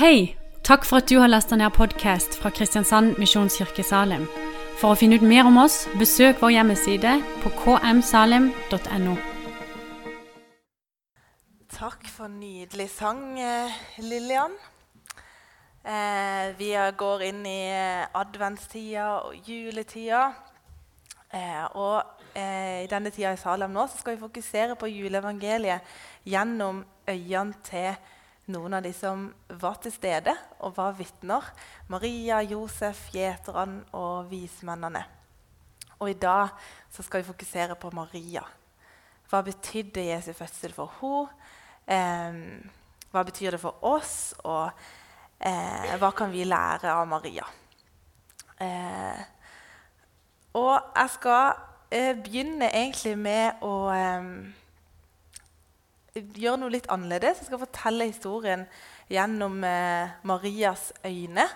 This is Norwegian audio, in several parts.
Hei! Takk for at du har lasta ned podkast fra Kristiansand Misjonskirke Salim. For å finne ut mer om oss, besøk vår hjemmeside på kmsalim.no. Takk for nydelig sang, eh, Lillian. Eh, vi går inn i eh, adventstida og juletida. Og i denne tida i Salem nå skal vi fokusere på juleevangeliet gjennom øynene til noen av de som var til stede og var vitner. Maria, Josef, gjeterne og vismennene. Og i dag skal vi fokusere på Maria. Hva betydde Jesu fødsel for henne? Eh, hva betyr det for oss? Og eh, hva kan vi lære av Maria? Eh, og jeg skal eh, begynne egentlig med å gjøre noe litt annerledes. Jeg skal fortelle historien gjennom eh, Marias øyne.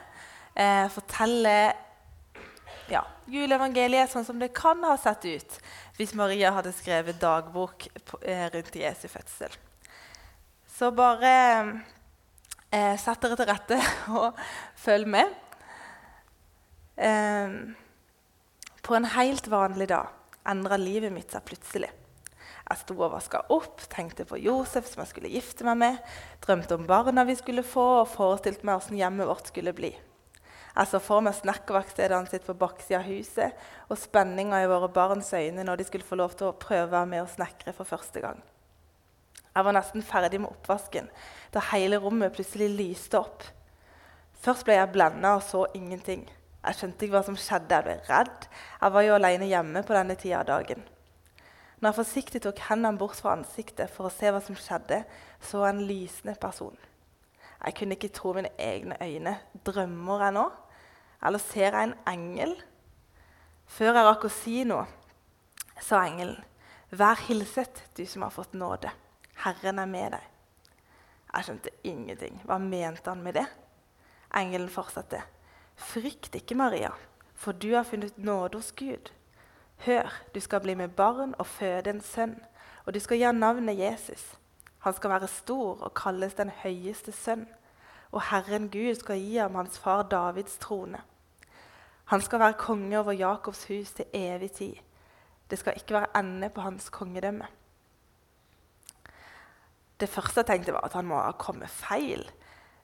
Eh, fortelle ja, juleevangeliet sånn som det kan ha sett ut hvis Maria hadde skrevet dagbok på, eh, rundt Jesu fødsel. Så bare eh, sett dere til rette og følg med. Eh, på en helt vanlig dag endra livet mitt seg plutselig. Jeg sto og vaska opp, tenkte på Josef som jeg skulle gifte meg med, drømte om barna vi skulle få, og forestilte meg hvordan hjemmet vårt skulle bli. Jeg så for meg snekkerverkstedene sitt på baksida av huset og spenninga i våre barns øyne når de skulle få lov til å prøve med å snekre for første gang. Jeg var nesten ferdig med oppvasken da hele rommet plutselig lyste opp. Først ble jeg blenda og så ingenting. Jeg skjønte ikke hva som skjedde. Jeg ble redd. Jeg var jo alene hjemme på denne tida av dagen. Når jeg forsiktig tok hendene bort fra ansiktet for å se hva som skjedde, så jeg en lysende person. Jeg kunne ikke tro mine egne øyne. Drømmer jeg nå? Eller ser jeg en engel? Før jeg rakk å si noe, sa engelen, 'Vær hilset, du som har fått nåde. Herren er med deg.' Jeg skjønte ingenting. Hva mente han med det? Engelen fortsatte. 'Frykt ikke, Maria, for du har funnet nåde hos Gud.' Hør, du skal bli med barn og føde en sønn, og du skal gi navnet Jesus. Han skal være stor og kalles den høyeste sønn, og Herren Gud skal gi ham hans far Davids trone. Han skal være konge over Jakobs hus til evig tid. Det skal ikke være ende på hans kongedømme. Det første jeg tenkte, var at han må ha kommet feil.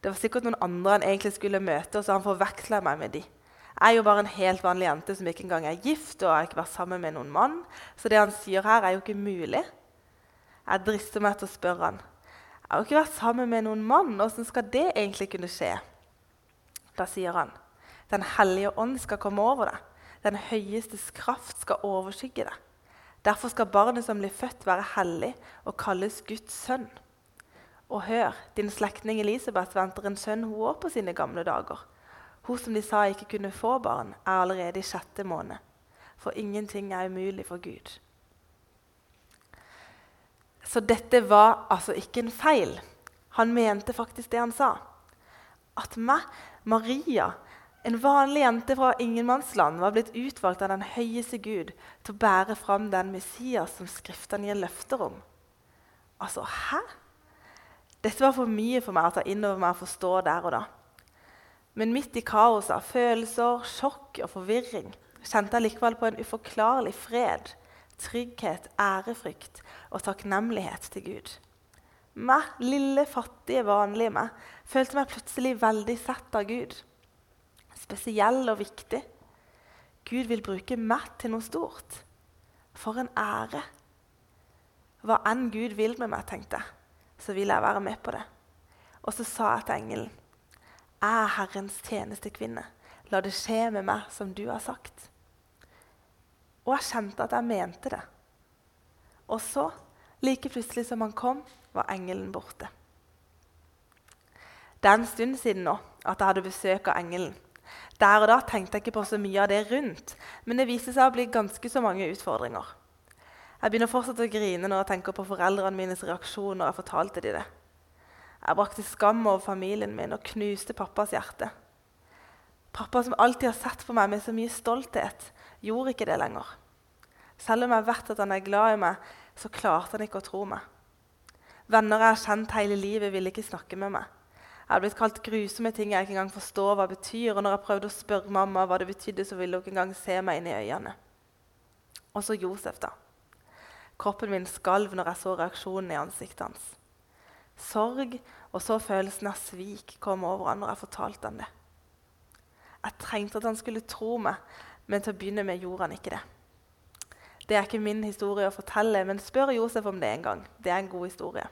Det var sikkert noen andre han egentlig skulle møte, og så han forveksla meg med de. Jeg er jo bare en helt vanlig jente som ikke engang er gift og har ikke vært sammen med noen mann. Så det han sier her, er jo ikke mulig. Jeg drister meg til å spørre han. Jeg har jo ikke vært sammen med noen mann. Hvordan skal det egentlig kunne skje? Da sier han, Den hellige ånd skal komme over deg. Den høyestes kraft skal overskygge deg. Derfor skal barnet som blir født, være hellig og kalles Guds sønn. Og hør, din slektning Elisabeth venter en sønn hun òg på sine gamle dager. Hun som de sa ikke kunne få barn, er allerede i sjette måned. For ingenting er umulig for Gud. Så dette var altså ikke en feil. Han mente faktisk det han sa. At meg, Maria, en vanlig jente fra ingenmannsland, var blitt utvalgt av den høyeste Gud til å bære fram den Messias som Skriftene gir løfter om. Altså, hæ? Dette var for mye for meg å ta inn over meg og forstå der og da. Men midt i kaoset av følelser, sjokk og forvirring kjente jeg likevel på en uforklarlig fred, trygghet, ærefrykt og takknemlighet til Gud. Meg, lille, fattige, vanlige meg, følte meg plutselig veldig sett av Gud. Spesiell og viktig. Gud vil bruke meg til noe stort. For en ære. Hva enn Gud vil med meg, tenkte jeg, så vil jeg være med på det. Og så sa jeg til engelen er Herrens tjenestekvinne. La det skje med meg som du har sagt. Og jeg kjente at jeg mente det. Og så, like plutselig som han kom, var engelen borte. Det er en stund siden nå at jeg hadde besøk av engelen. Der og da tenkte jeg ikke på så mye av det rundt, men det viste seg å bli ganske så mange utfordringer. Jeg begynner fortsatt å grine når jeg tenker på foreldrene mines reaksjoner. jeg fortalte dem det. Jeg brakte skam over familien min og knuste pappas hjerte. Pappa, som alltid har sett på meg med så mye stolthet, gjorde ikke det lenger. Selv om jeg vet at han er glad i meg, så klarte han ikke å tro meg. Venner jeg har kjent hele livet, ville ikke snakke med meg. Jeg hadde blitt kalt grusomme ting jeg ikke engang forstår hva det betyr. Og når jeg prøvde å spørre mamma hva det betydde, så ville hun ikke engang se meg inn i øynene. Og så Josef, da. Kroppen min skalv når jeg så reaksjonen i ansiktet hans. Sorg og så følelsen av svik kom over han når jeg fortalte ham det. Jeg trengte at han skulle tro meg, men til å begynne med gjorde han ikke det. Det er ikke min historie å fortelle, men spør Josef om det en gang. Det er en god historie.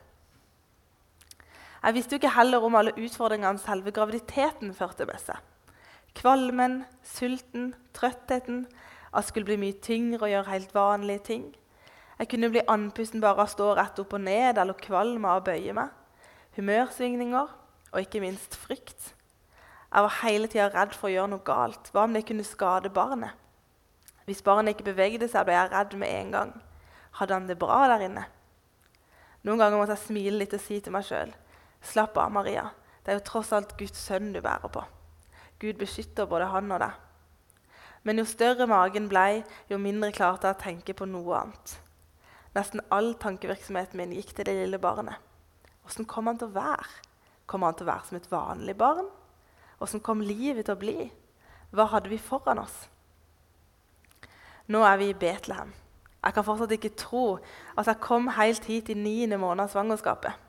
Jeg visste jo ikke heller om alle utfordringene selve graviditeten førte med seg. Kvalmen, sulten, trøttheten, at det skulle bli mye tyngre og gjøre helt vanlige ting. Jeg kunne bli andpusten bare av å stå rett opp og ned eller kvalm av å bøye meg. Humørsvingninger og ikke minst frykt. Jeg var hele tida redd for å gjøre noe galt. Hva om det kunne skade barnet? Hvis barnet ikke bevegde seg, ble jeg redd med en gang. Hadde han det bra der inne? Noen ganger måtte jeg smile litt og si til meg sjøl Slapp av, Maria. Det er jo tross alt Guds sønn du bærer på. Gud beskytter både han og deg. Men jo større magen ble, jo mindre klarte jeg å tenke på noe annet. Nesten all tankevirksomheten min gikk til det lille barnet. Åssen kom han til å være? Kom han til å være som et vanlig barn? Åssen kom livet til å bli? Hva hadde vi foran oss? Nå er vi i Betlehem. Jeg kan fortsatt ikke tro at jeg kom helt hit i niende måned av svangerskapet.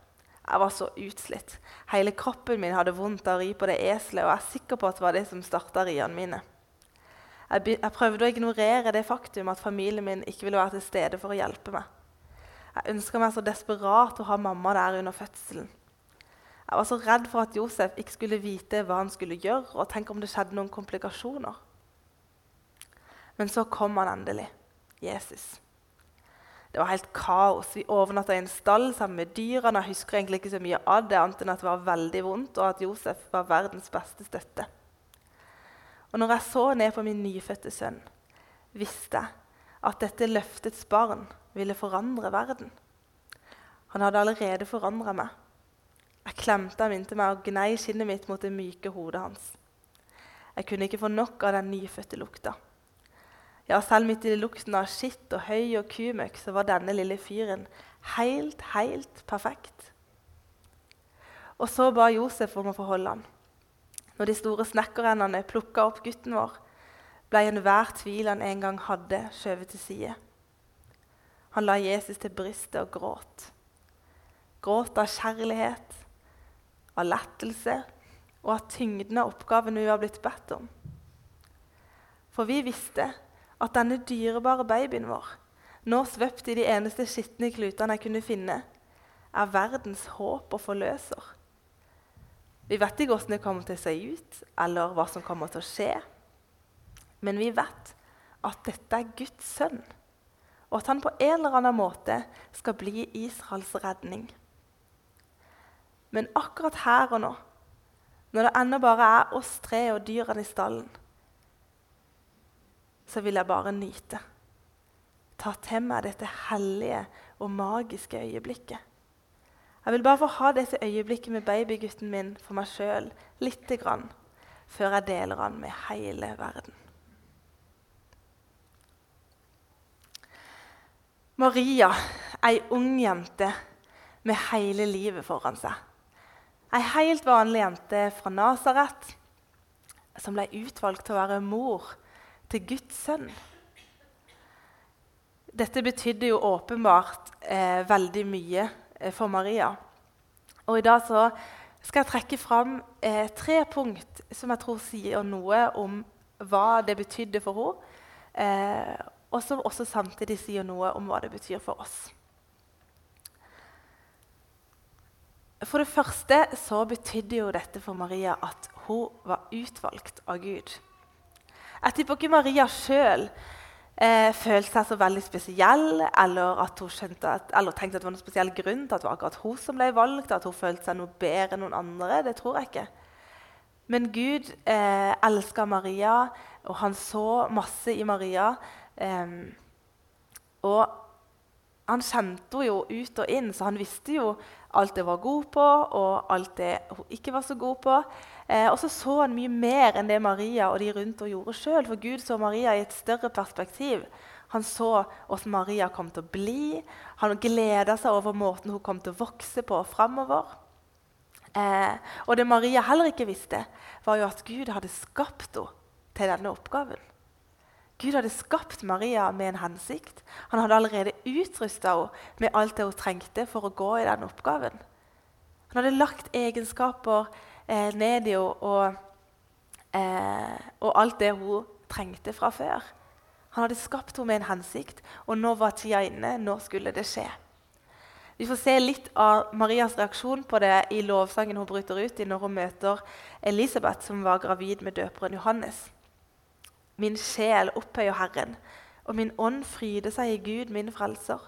Jeg var så utslitt. Hele kroppen min hadde vondt av å ri på det eselet, og jeg er sikker på at det var det som starta riene mine. Jeg, prøvde å ignorere det faktum at familien min ikke ville være til stede for å hjelpe meg. Jeg ønska meg så desperat å ha mamma der under fødselen. Jeg var så redd for at Josef ikke skulle vite hva han skulle gjøre, og tenke om det skjedde noen komplikasjoner. Men så kom han endelig, Jesus. Det var helt kaos. Vi overnatta i en stall sammen med dyrene. Jeg husker egentlig ikke så mye av det, annet enn at det var veldig vondt, og at Josef var verdens beste støtte. Og når jeg så ned på min nyfødte sønn, visste jeg at dette løftets barn ville forandre verden. Han hadde allerede forandra meg. Jeg klemte ham inntil meg og gnei skinnet mitt mot det myke hodet hans. Jeg kunne ikke få nok av den nyfødte lukta. Ja, selv midt i lukten av skitt og høy og kumøkk så var denne lille fyren helt, helt perfekt. Og så ba Josef om å få holde han. Når de store snekkerendene plukka opp gutten vår, ble enhver tvil han en gang hadde, skjøvet til side. Han la Jesus til brystet og gråt. Gråt av kjærlighet, av lettelse og av tyngden av oppgaven vi var blitt bedt om. For vi visste at denne dyrebare babyen vår, nå svøpt i de eneste skitne klutene jeg kunne finne, er verdens håp og forløser. Vi vet ikke hvordan det kommer til å se ut, eller hva som kommer til å skje. Men vi vet at dette er Guds sønn, og at han på en eller annen måte skal bli Israels redning. Men akkurat her og nå, når det ennå bare er oss tre og dyrene i stallen, så vil jeg bare nyte. Ta til meg dette hellige og magiske øyeblikket. Jeg vil bare få ha dette øyeblikket med babygutten min for meg sjøl lite grann, før jeg deler han med hele verden. Maria, ei ung jente med hele livet foran seg. Ei helt vanlig jente fra Nasaret som ble utvalgt til å være mor til Guds sønn. Dette betydde jo åpenbart eh, veldig mye eh, for Maria. Og I dag skal jeg trekke fram eh, tre punkt som jeg tror sier noe om hva det betydde for henne, eh, og som også samtidig sier noe om hva det betyr for oss. For det første så betydde jo dette for Maria at hun var utvalgt av Gud. Jeg tipper ikke Maria sjøl eh, følte seg så veldig spesiell eller, at at, eller tenkte at det var noen spesiell grunn til at det var akkurat hun som ble valgt. at hun følte seg noe bedre enn noen andre. Det tror jeg ikke. Men Gud eh, elska Maria, og han så masse i Maria. Eh, og han kjente henne jo ut og inn, så han visste jo alt det var god på, og alt det hun ikke var så god på. Eh, og så så han mye mer enn det Maria og de rundt henne gjorde sjøl. For Gud så Maria i et større perspektiv. Han så hvordan Maria kom til å bli. Han gleda seg over måten hun kom til å vokse på framover. Eh, og det Maria heller ikke visste, var jo at Gud hadde skapt henne til denne oppgaven. Gud hadde skapt Maria med en hensikt. Han hadde allerede utrusta henne med alt det hun trengte for å gå i den oppgaven. Han hadde lagt egenskaper eh, ned i henne og, eh, og alt det hun trengte fra før. Han hadde skapt henne med en hensikt, og nå var tida inne. Nå skulle det skje. Vi får se litt av Marias reaksjon på det i lovsangen hun bryter ut i når hun møter Elisabeth, som var gravid med døperen Johannes. Min sjel opphøyer Herren, og min ånd fryder seg i Gud, min frelser.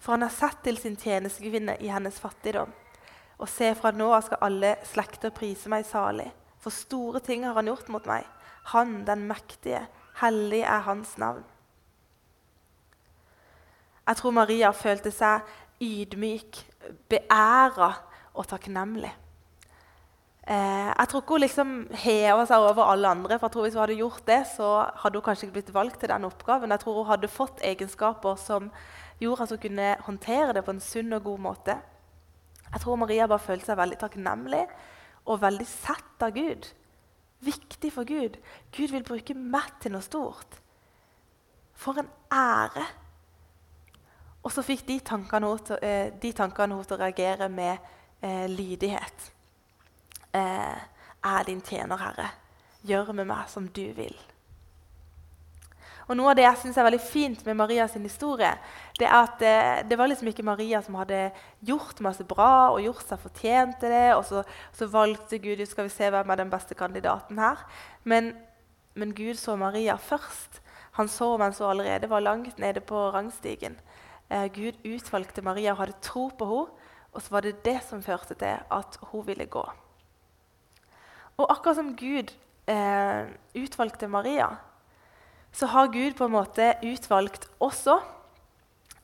For han har sett til sin tjenestekvinne i hennes fattigdom. Og se, fra nå av skal alle slekter prise meg salig. For store ting har han gjort mot meg. Han, den mektige, hellig er hans navn. Jeg tror Maria følte seg ydmyk, beæra og takknemlig. Eh, jeg tror ikke hun liksom heva seg over alle andre. for jeg tror Hvis hun hadde gjort det, så hadde hun kanskje ikke blitt valgt til den oppgaven. Jeg tror hun hadde fått egenskaper som gjorde at hun kunne håndtere det på en sunn og god måte. Jeg tror Maria bare følte seg veldig takknemlig og veldig sett av Gud. Viktig for Gud. Gud vil bruke meg til noe stort. For en ære! Og så fikk de tankene henne til, eh, de tankene hun til å reagere med eh, lydighet. Eh, er din tjener, Herre. Gjør med meg som du vil. Og Noe av det jeg synes er veldig fint med Marias historie, det er at det, det, var liksom ikke Maria som hadde gjort masse bra og gjort seg fortjent til det, og så, så, valgte Gud skal vi se hvem er den beste kandidaten her. Men, men Gud så Maria først. Han så mens hun allerede var langt nede på rangstigen. Eh, Gud utvalgte Maria og hadde tro på henne, og så var det det som førte til at hun ville gå. Og akkurat som Gud eh, utvalgte Maria, så har Gud på en måte utvalgt også.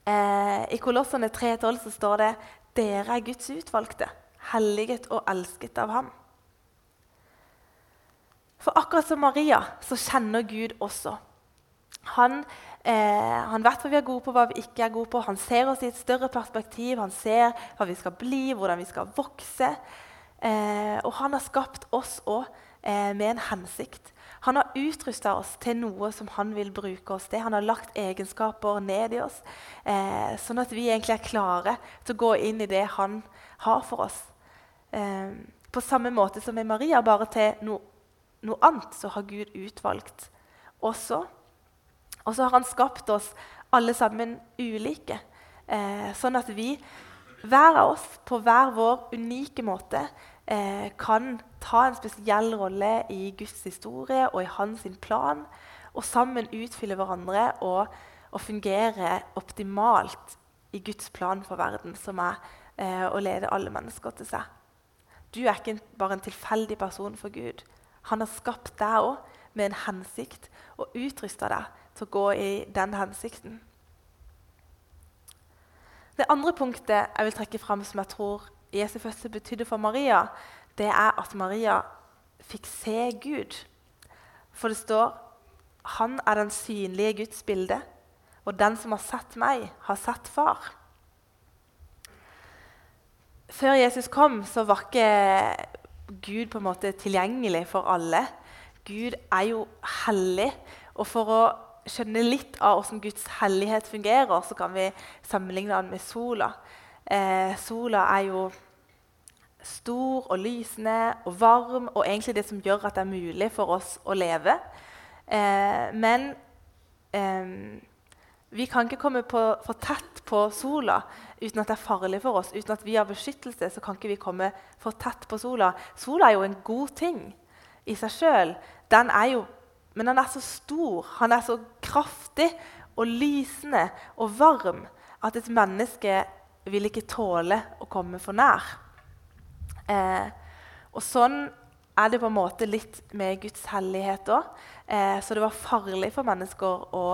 Eh, I Kolossene 3,12 så står det dere er Guds utvalgte, helliget og elsket av ham. For akkurat som Maria så kjenner Gud også. Han, eh, han, vet hva vi er gode på, hva vi ikke er gode på. Han ser oss i et større perspektiv. Han ser hva vi skal bli, hvordan vi skal vokse. Eh, og han har skapt oss òg eh, med en hensikt. Han har utrusta oss til noe som han vil bruke oss til. Han har lagt egenskaper ned i oss, eh, sånn at vi egentlig er klare til å gå inn i det han har for oss. Eh, på samme måte som med Maria, bare til no, noe annet, så har Gud utvalgt også. Og så har han skapt oss alle sammen ulike, eh, sånn at vi, hver av oss, på hver vår unike måte eh, kan ta en spesiell rolle i Guds historie og i hans plan. Og sammen utfylle hverandre og, og, fungere optimalt i Guds plan for verden, som er eh, å lede alle mennesker til seg. Du er ikke bare en tilfeldig person for Gud. Han har skapt deg òg med en hensikt og utrusta deg til å gå i den hensikten. Det andre punktet jeg vil trekke fram som jeg tror Jesu fødsel betydde for Maria, det er at Maria fikk se Gud. For det står han er den synlige Guds bilde, og den som har sett meg, har sett far. Før Jesus kom, så var ikke Gud på en måte tilgjengelig for alle. Gud er jo hellig. Og for å skjønne litt av hvordan Guds hellighet fungerer, så kan vi sammenligne den med sola. Eh, sola er jo stor og lysende og varm og egentlig det som gjør at det er mulig for oss å leve. Eh, men eh, vi kan ikke komme på, for tett på sola uten at det er farlig for oss. Uten at vi har beskyttelse, så kan ikke vi komme for tett på sola. Sola er jo en god ting i seg sjøl. Men den er så stor, han er så kraftig og lysende og varm at et menneske vil ikke tåle å komme for nær. Eh, og sånn er det på en måte litt med Guds hellighet òg. Eh, så det var farlig for mennesker å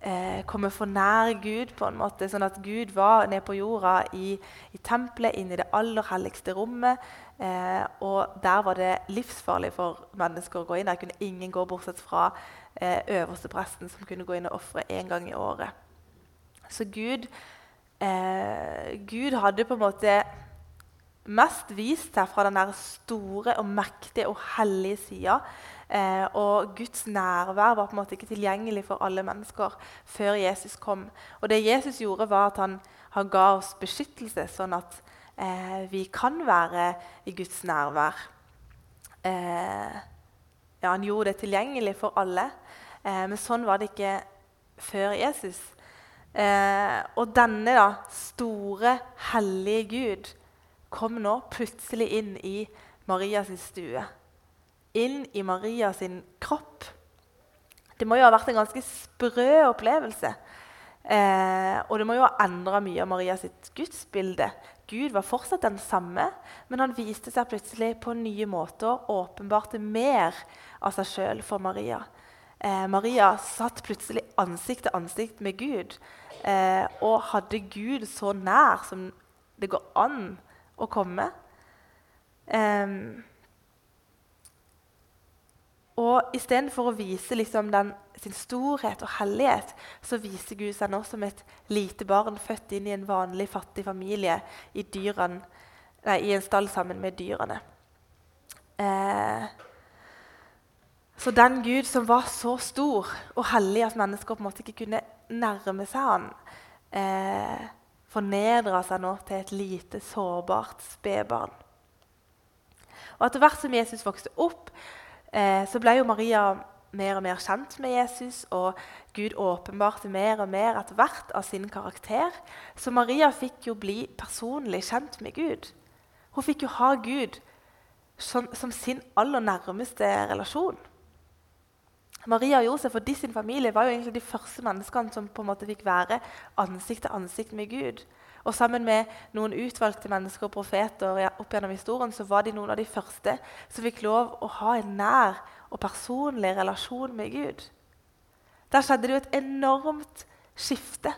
eh, komme for nær Gud. på en måte, Sånn at Gud var nede på jorda i, i tempelet, inne i det aller helligste rommet. Eh, og der var det livsfarlig for mennesker å gå inn. Der kunne ingen gå bortsett fra eh, øverste presten, som kunne gå inn og ofre én gang i året. Så Gud, eh, Gud hadde på en måte mest vist seg fra den der store og mektige og hellige sida. Eh, og Guds nærvær var på en måte ikke tilgjengelig for alle mennesker før Jesus kom. Og det Jesus gjorde, var at han, han ga oss beskyttelse, sånn at eh, vi kan være i Guds nærvær. Eh, ja, han gjorde det tilgjengelig for alle, eh, men sånn var det ikke før Jesus. Eh, og denne da, store, hellige Gud kom nå plutselig inn i Marias stue. Inn i Marias kropp. Det må jo ha vært en ganske sprø opplevelse. Eh, og det må jo ha endra mye av Marias gudsbilde. Gud var fortsatt den samme, men han viste seg plutselig på nye måter åpenbarte mer av seg sjøl for Maria. Eh, Maria satt plutselig ansikt til ansikt med Gud eh, og hadde Gud så nær som det går an å komme. Eh, og istedenfor å vise liksom den, sin storhet og hellighet, så viser Gud seg nå som et lite barn født inn i en vanlig, fattig familie i, dyrene, nei, i en stall sammen med dyrene. Eh, så den Gud som var så stor og hellig at mennesker på en måte ikke kunne nærme seg han, eh, fornedra seg nå til et lite, sårbart spedbarn. Og Etter hvert som Jesus vokste opp, eh, så ble jo Maria mer og mer kjent med Jesus, og Gud åpenbarte mer og mer etter hvert av sin karakter. Så Maria fikk jo bli personlig kjent med Gud. Hun fikk jo ha Gud som, som sin aller nærmeste relasjon. Maria og Josef og de sin familie var jo egentlig de første menneskene som på en måte fikk være ansikt til ansikt med Gud. Og Sammen med noen utvalgte mennesker og profeter opp gjennom historien, så var de noen av de første som fikk lov å ha en nær og personlig relasjon med Gud. Der skjedde det jo et enormt skifte.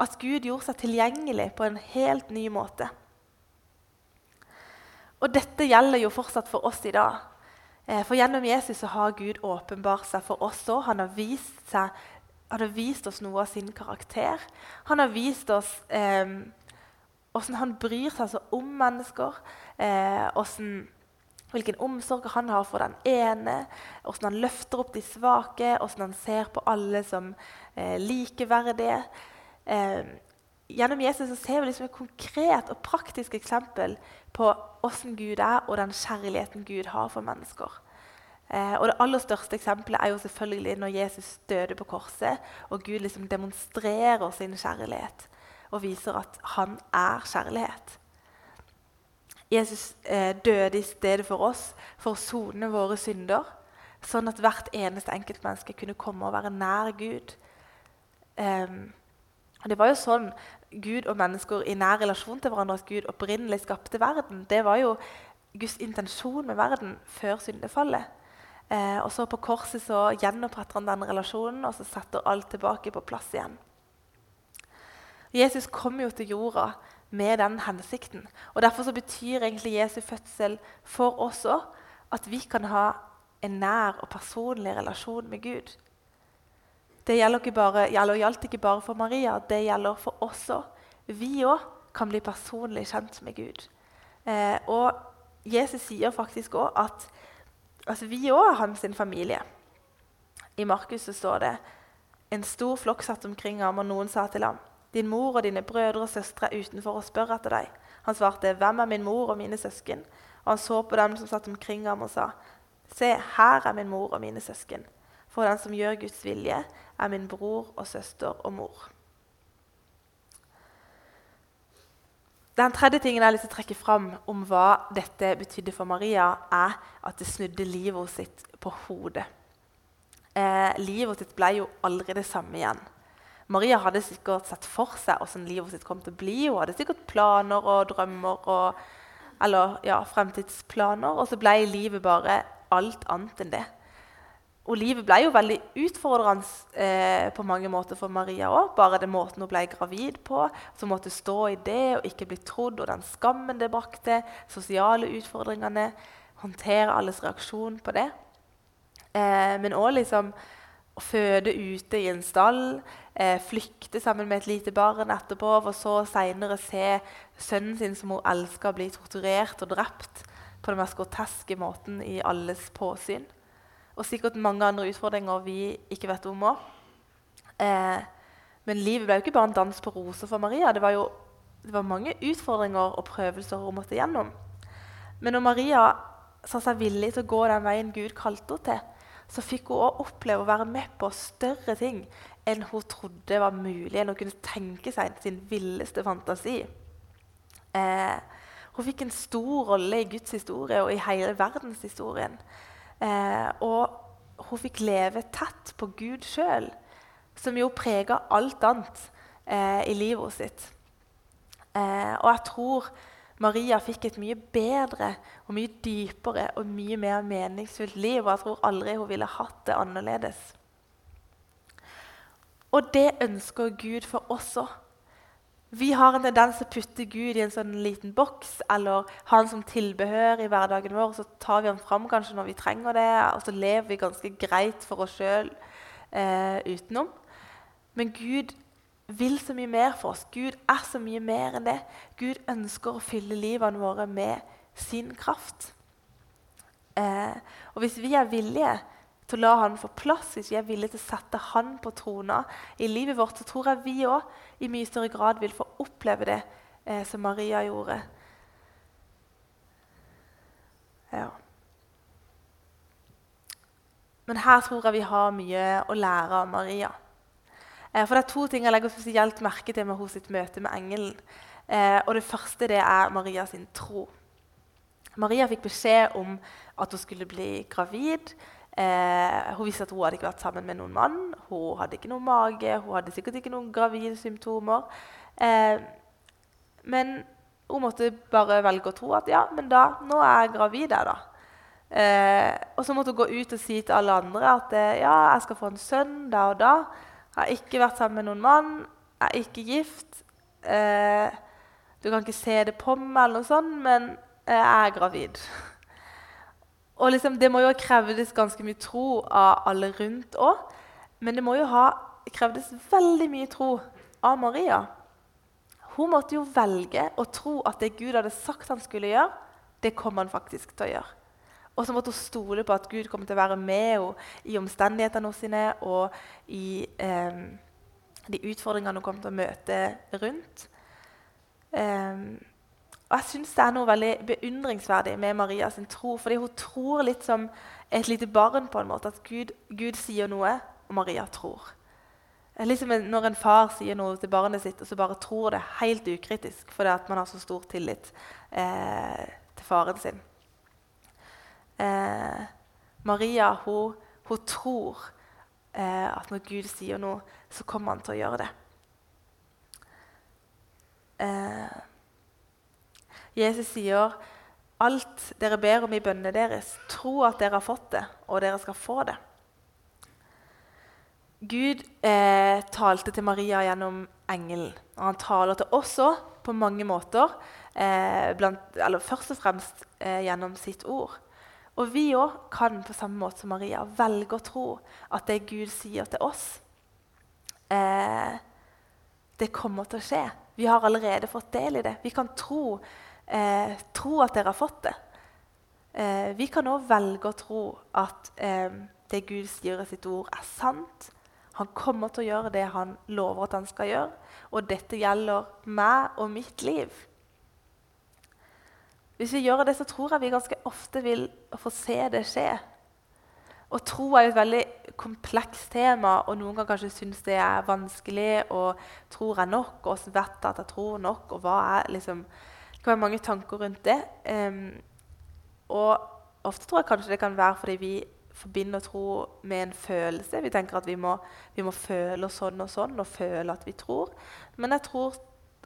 At Gud gjorde seg tilgjengelig på en helt ny måte. Og dette gjelder jo fortsatt for oss i dag. Eh, for gjennom Jesus så har Gud åpenbart seg for oss òg. Han, han, har vist oss noe av sin karakter. Han har vist oss eh, hvordan han bryr seg så om mennesker. Eh, hvordan, hvilken omsorg han har for den ene. Hvordan han løfter opp de svake. Hvordan han ser på alle som eh, likeverdige. Eh, gjennom Jesus så ser vi liksom et konkret og praktisk eksempel på åssen Gud er, og den kjærligheten Gud har for mennesker. Eh, og Det aller største eksempelet er jo selvfølgelig når Jesus døde på korset, og Gud liksom demonstrerer sin kjærlighet og viser at han er kjærlighet. Jesus eh, døde i stedet for oss for å sone våre synder, sånn at hvert eneste enkeltmenneske kunne komme og være nær Gud. Og det var jo sånn Gud og mennesker i nær relasjon til hverandre at Gud opprinnelig skapte verden. Det var jo Guds intensjon med verden før syndefallet. Eh, og så På korset så gjenoppretter han den relasjonen og så setter alt tilbake på plass igjen. Jesus kom jo til jorda med den hensikten. og Derfor så betyr egentlig Jesu fødsel for oss òg at vi kan ha en nær og personlig relasjon med Gud. Det gjelder ikke bare, gjelder, gjaldt ikke bare for Maria, det gjelder for oss òg. Vi òg kan bli personlig kjent med Gud. Eh, og Jesus sier faktisk òg at altså, vi òg er hans familie. I Markus står det en stor flokk satt omkring ham, og noen sa til ham din mor og dine brødre og søstre er utenfor og spør etter deg. Han svarte, 'Hvem er min mor og mine søsken?' Og han så på dem som satt omkring ham, og sa, 'Se, her er min mor og mine søsken.' For den som gjør Guds vilje, er min bror og søster og mor. Den tredje tingen jeg har lyst til å trekke fram om hva dette betydde for Maria, er at det snudde livet sitt på hodet. Eh, livet sitt ble jo aldri det samme igjen. Maria hadde sikkert sett for seg hvordan livet sitt kom til å bli. Hun hadde sikkert planer og drømmer og eller, ja, fremtidsplaner. Og så ble livet bare alt annet enn det. Og livet ble jo veldig utfordrende eh, på mange måter for Maria òg. Bare den måten hun ble gravid på, som måtte stå i det og ikke bli trodd, og den skammen det brakte, sosiale utfordringene, håndtere alles reaksjon på det. Eh, men òg liksom å føde ute i en stall, eh, flykte sammen med et lite barn etterpå, og så seinere se sønnen sin som hun elska, bli torturert og drept på den mest groteske måten i alles påsyn. Og sikkert mange andre utfordringer vi ikke vet om òg. Eh, men livet ble jo ikke bare en dans på roser for Maria. Det var jo det var mange utfordringer og prøvelser hun måtte gjennom. Men når Maria sa seg villig til å gå den veien Gud kalte henne til, så fikk hun også oppleve å være med på større ting enn hun trodde var mulig, enn hun kunne tenke seg sin villeste fantasi. Eh, hun fikk en stor rolle i Guds historie og i hele verdenshistorien. Eh, og hun fikk leve tett på Gud sjøl, som jo prega alt annet eh, i livet sitt. Eh, og jeg tror Maria fikk et mye bedre og mye dypere og mye mer meningsfullt liv. Og jeg tror aldri hun ville hatt det annerledes. Og det ønsker Gud for oss òg. Vi har en tendens til å putte Gud i en sånn liten boks eller ha han som tilbehør i hverdagen vår. Så tar vi han fram kanskje når vi trenger det, og så lever vi ganske greit for oss sjøl eh, utenom. Men Gud vil så mye mer for oss. Gud er så mye mer enn det. Gud ønsker å fylle livene våre med sin kraft. Eh, og hvis vi er villige til å la han få plass, hvis vi er villige til å sette han på trona i livet vårt, så tror jeg vi òg i mye større grad vil få oppleve det eh, som Maria gjorde. Ja. Men her tror jeg vi har mye å lære av Maria. Eh, for det er to ting jeg legger spesielt merke til med hos sitt møte med engelen. Eh, og Det første det er Maria sin tro. Maria fikk beskjed om at hun skulle bli gravid. Eh, hun visste at hun hadde ikke vært sammen med noen mann. Hun hadde ikke noen mage, hun hadde sikkert ikke noen gravide symptomer. Eh, men hun måtte bare velge å tro at ja, men da, nå er jeg gravid. Jeg, da. Eh, og så måtte hun gå ut og si til alle andre at eh, ja, jeg skal få en sønn da og da. Jeg har ikke vært sammen med noen mann. Jeg er ikke gift. Eh, du kan ikke se det på meg, eller noe sånt, men jeg er gravid. Og liksom, Det må jo ha krevdes ganske mye tro av alle rundt òg. Men det må jo ha krevdes veldig mye tro av Maria. Hun måtte jo velge å tro at det Gud hadde sagt han skulle gjøre, det kom han faktisk til å gjøre. Og så måtte hun stole på at Gud kom til å være med henne i omstendighetene sine og i eh, de utfordringene hun kom til å møte rundt. Eh, og Jeg syns det er noe veldig beundringsverdig med Maria sin tro. fordi hun tror litt som et lite barn på en måte, at Gud, Gud sier noe, og Maria tror. Liksom når en far sier noe til barnet sitt, og så bare tror det helt ukritisk fordi at man har så stor tillit eh, til faren sin eh, Maria hun, hun tror eh, at når Gud sier noe, så kommer han til å gjøre det. Eh, Jesus sier alt dere ber om i bønnene deres, tro at dere har fått det, og dere skal få det. Gud eh, talte til Maria gjennom engelen. Og han taler til oss òg på mange måter. Eh, blant, først og fremst eh, gjennom sitt ord. Og vi òg kan på samme måte som Maria velge å tro at det Gud sier til oss, eh, det kommer til å skje. Vi har allerede fått del i det. Vi kan tro, eh, tro at dere har fått det. Eh, vi kan òg velge å tro at eh, det Gud sier i sitt ord, er sant. Han kommer til å gjøre det han lover at han skal gjøre. Og dette gjelder meg og mitt liv. Hvis vi gjør det, så tror jeg vi ganske ofte vil få se det skje. Og tro er et veldig komplekst tema, og noen kan kanskje synes det er vanskelig. og Tror jeg nok? Og vet jeg at jeg tror nok? Og hva er liksom Det kan være mange tanker rundt det. Um, og ofte tror jeg kanskje det kan være fordi vi forbinder tro med en følelse. Vi tenker at vi må, vi må føle sånn og sånn og føle at vi tror. Men jeg tror,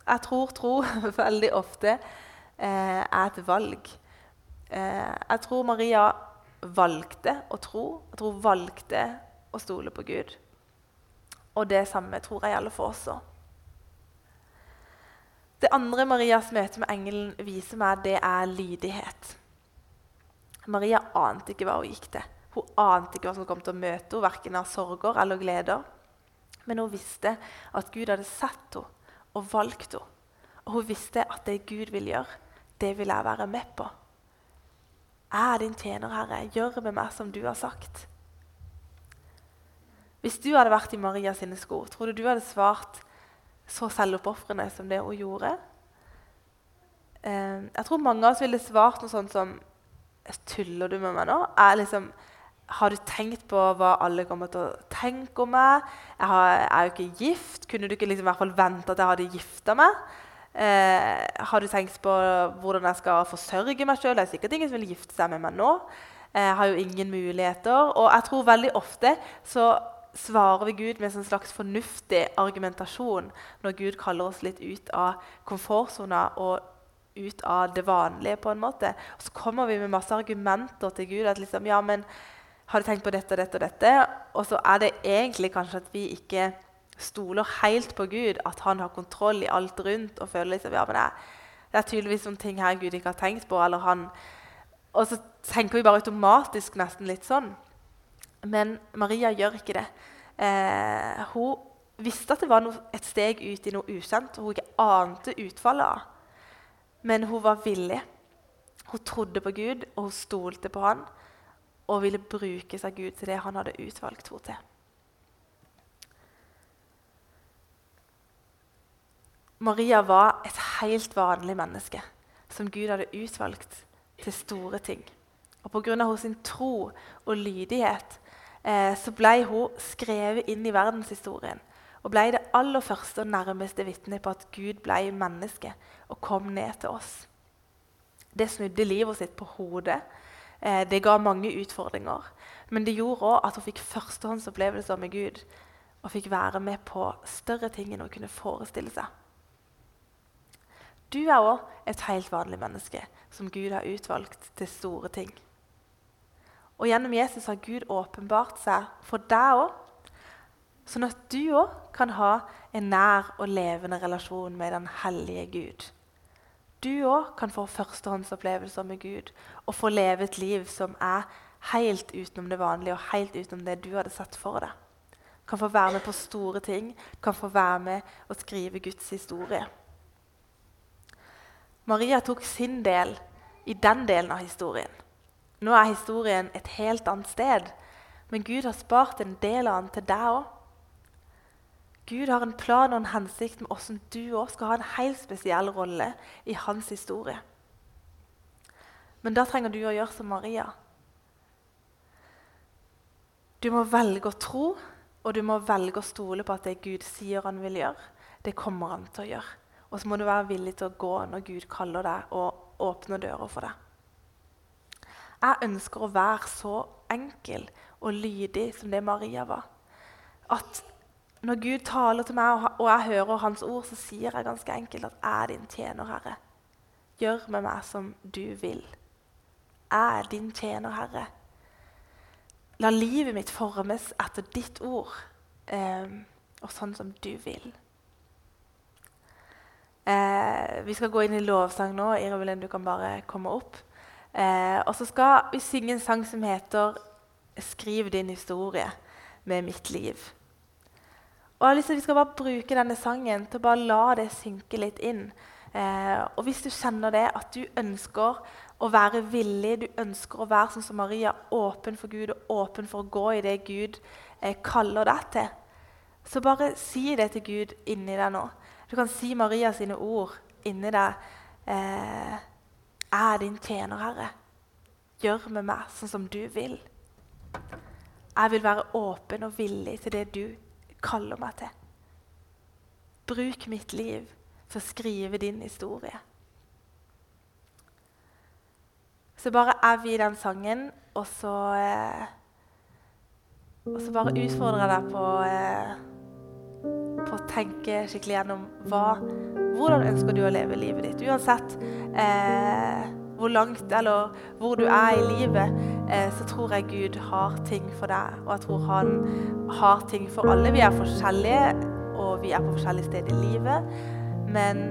jeg tror tro veldig ofte Eh, er et valg. Eh, jeg tror Maria valgte å tro. Jeg tror valgte å stole på Gud. Og det samme tror jeg gjelder for oss òg. Det andre Marias møte med engelen viser meg, det er lydighet. Maria ante ikke hva hun gikk til. Hun ante ikke hva som kom til å møte henne, verken av sorger eller gleder. Men hun visste at Gud hadde sett henne og valgt henne. Og hun visste at det Gud vil gjøre, det vil jeg være med på. Jeg er din tjener, Herre. Gjør med meg som du har sagt. Hvis du hadde vært i Maria sine sko, tror du du hadde svart så selvoppofrende som det hun gjorde? Eh, jeg tror mange av oss ville svart noe sånt som Tuller du med meg nå? Liksom, har du tenkt på hva alle kommer til å tenke om meg? Jeg, har, er jo ikke gift. Kunne du ikke liksom i hvert fall vente at jeg hadde gifta meg? Eh, har du tenkt på hvordan jeg skal forsørge meg sjøl? Det er sikkert ingen som vil gifte seg med meg nå. Jeg har jo ingen muligheter. Og jeg tror veldig ofte så svarer vi Gud med en slags fornuftig argumentasjon når Gud kaller oss litt ut av komfortsona og ut av det vanlige. på en måte. Og så kommer vi med masse argumenter til Gud. at liksom, ja, men har du tenkt på dette og dette og dette? Og så er det egentlig kanskje at vi ikke stoler helt på Gud, at han har kontroll i alt rundt. og føler liksom, ja, men det, er tydeligvis noen ting her Gud ikke har tenkt på. eller han... Og så tenker vi bare automatisk nesten litt sånn. Men Maria gjør ikke det. Eh, hun visste at det var noe, et steg ut i noe usant, og hun ikke ante utfallet av. Men hun var villig. Hun trodde på Gud, og hun stolte på han, og ville bruke seg Gud til det han hadde utvalgt henne til. Maria var et helt vanlig menneske som Gud hadde utvalgt til store ting. Og Pga. sin tro og lydighet så ble hun skrevet inn i verdenshistorien og ble det aller første og nærmeste vitnet på at Gud ble menneske og kom ned til oss. Det snudde livet sitt på hodet. Eh, det ga mange utfordringer. Men det gjorde òg at hun fikk førstehåndsopplevelser med Gud og fikk være med på større ting enn hun kunne forestille seg. Du er òg et helt vanlig menneske som Gud har utvalgt til store ting. Og Gjennom Jesus har Gud åpenbart seg for deg òg Sånn at du òg kan ha en nær og levende relasjon med den hellige Gud. Du òg kan få førstehåndsopplevelser med Gud og få leve et liv som er helt utenom det vanlige og helt utenom det du hadde sett for deg. Kan få være med på store ting, kan få være med og skrive Guds historie. Maria tok sin del i den delen av historien. Nå er historien et helt annet sted, men Gud har spart en del av den til deg òg. Gud har en plan og en hensikt med hvordan du òg skal ha en helt spesiell rolle i hans historie. Men da trenger du å gjøre som Maria. Du må velge å tro, og du må velge å stole på at det Gud sier han vil gjøre, det kommer han til å gjøre. Og så må du være villig til å gå når Gud kaller deg og åpner døra for deg. Jeg ønsker å være så enkel og lydig som det Maria var. At når Gud taler til meg, og jeg hører Hans ord, så sier jeg ganske enkelt at 'jeg er din tjener, Herre'. Gjør med meg som du vil. Jeg er din tjener, Herre. La livet mitt formes etter ditt ord, eh, og sånn som du vil. Eh, vi skal gå inn i lovsang nå. Irvelin, du kan bare komme opp. Eh, og så skal vi synge en sang som heter 'Skriv din historie med mitt liv'. Og jeg har lyst til at Vi skal bare bruke denne sangen til å bare la det synke litt inn. Eh, og Hvis du kjenner det, at du ønsker å være villig, du ønsker å være sånn som Maria, åpen for Gud og åpen for å gå i det Gud eh, kaller deg til, så bare si det til Gud inni deg nå. Du kan si Maria sine ord inni deg. Eh, jeg er din tjener, Herre. Gjør med meg sånn som du vil. Jeg vil være åpen og villig til det du kaller meg til. Bruk mitt liv til å skrive din historie. Så bare er vi i den sangen, og så eh, Og så bare utfordrer jeg deg på, eh, på å tenke skikkelig gjennom hva, hvordan ønsker du å leve livet ditt. Uansett eh, hvor langt eller hvor du er i livet, eh, så tror jeg Gud har ting for deg. Og jeg tror han har ting for alle. Vi er forskjellige, og vi er på forskjellige steder i livet. Men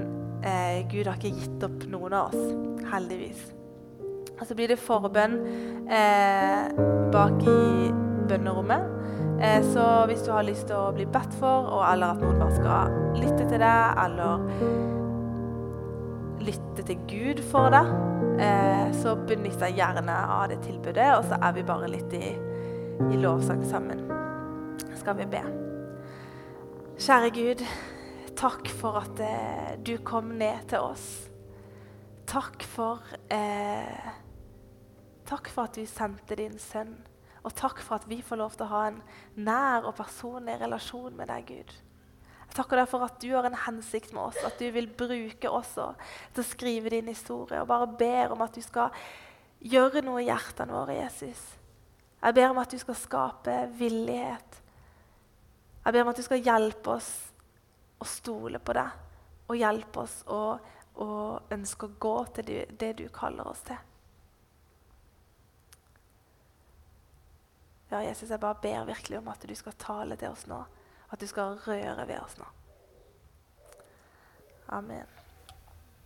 eh, Gud har ikke gitt opp noen av oss, heldigvis. Og så blir det forbønn eh, bak i bønnerommet. Eh, så hvis du har lyst til å bli bedt for, eller at noen bare skal lytte til deg, eller lytte til Gud for deg, eh, så benytt deg gjerne av det tilbudet. Og så er vi bare litt i, i lovsang sammen. Skal vi be. Kjære Gud, takk for at eh, du kom ned til oss. Takk for eh, Takk for at du sendte din sønn. Og takk for at vi får lov til å ha en nær og personlig relasjon med deg, Gud. Jeg takker deg for at du har en hensikt med oss, at du vil bruke oss til å skrive din historie. Og bare ber om at du skal gjøre noe i hjertene våre, Jesus. Jeg ber om at du skal skape villighet. Jeg ber om at du skal hjelpe oss å stole på deg, og hjelpe oss å, å ønske å gå til det du kaller oss til. Ja, Jesus, jeg bare ber virkelig om at du skal tale til oss nå. At du skal røre ved oss nå. Amen.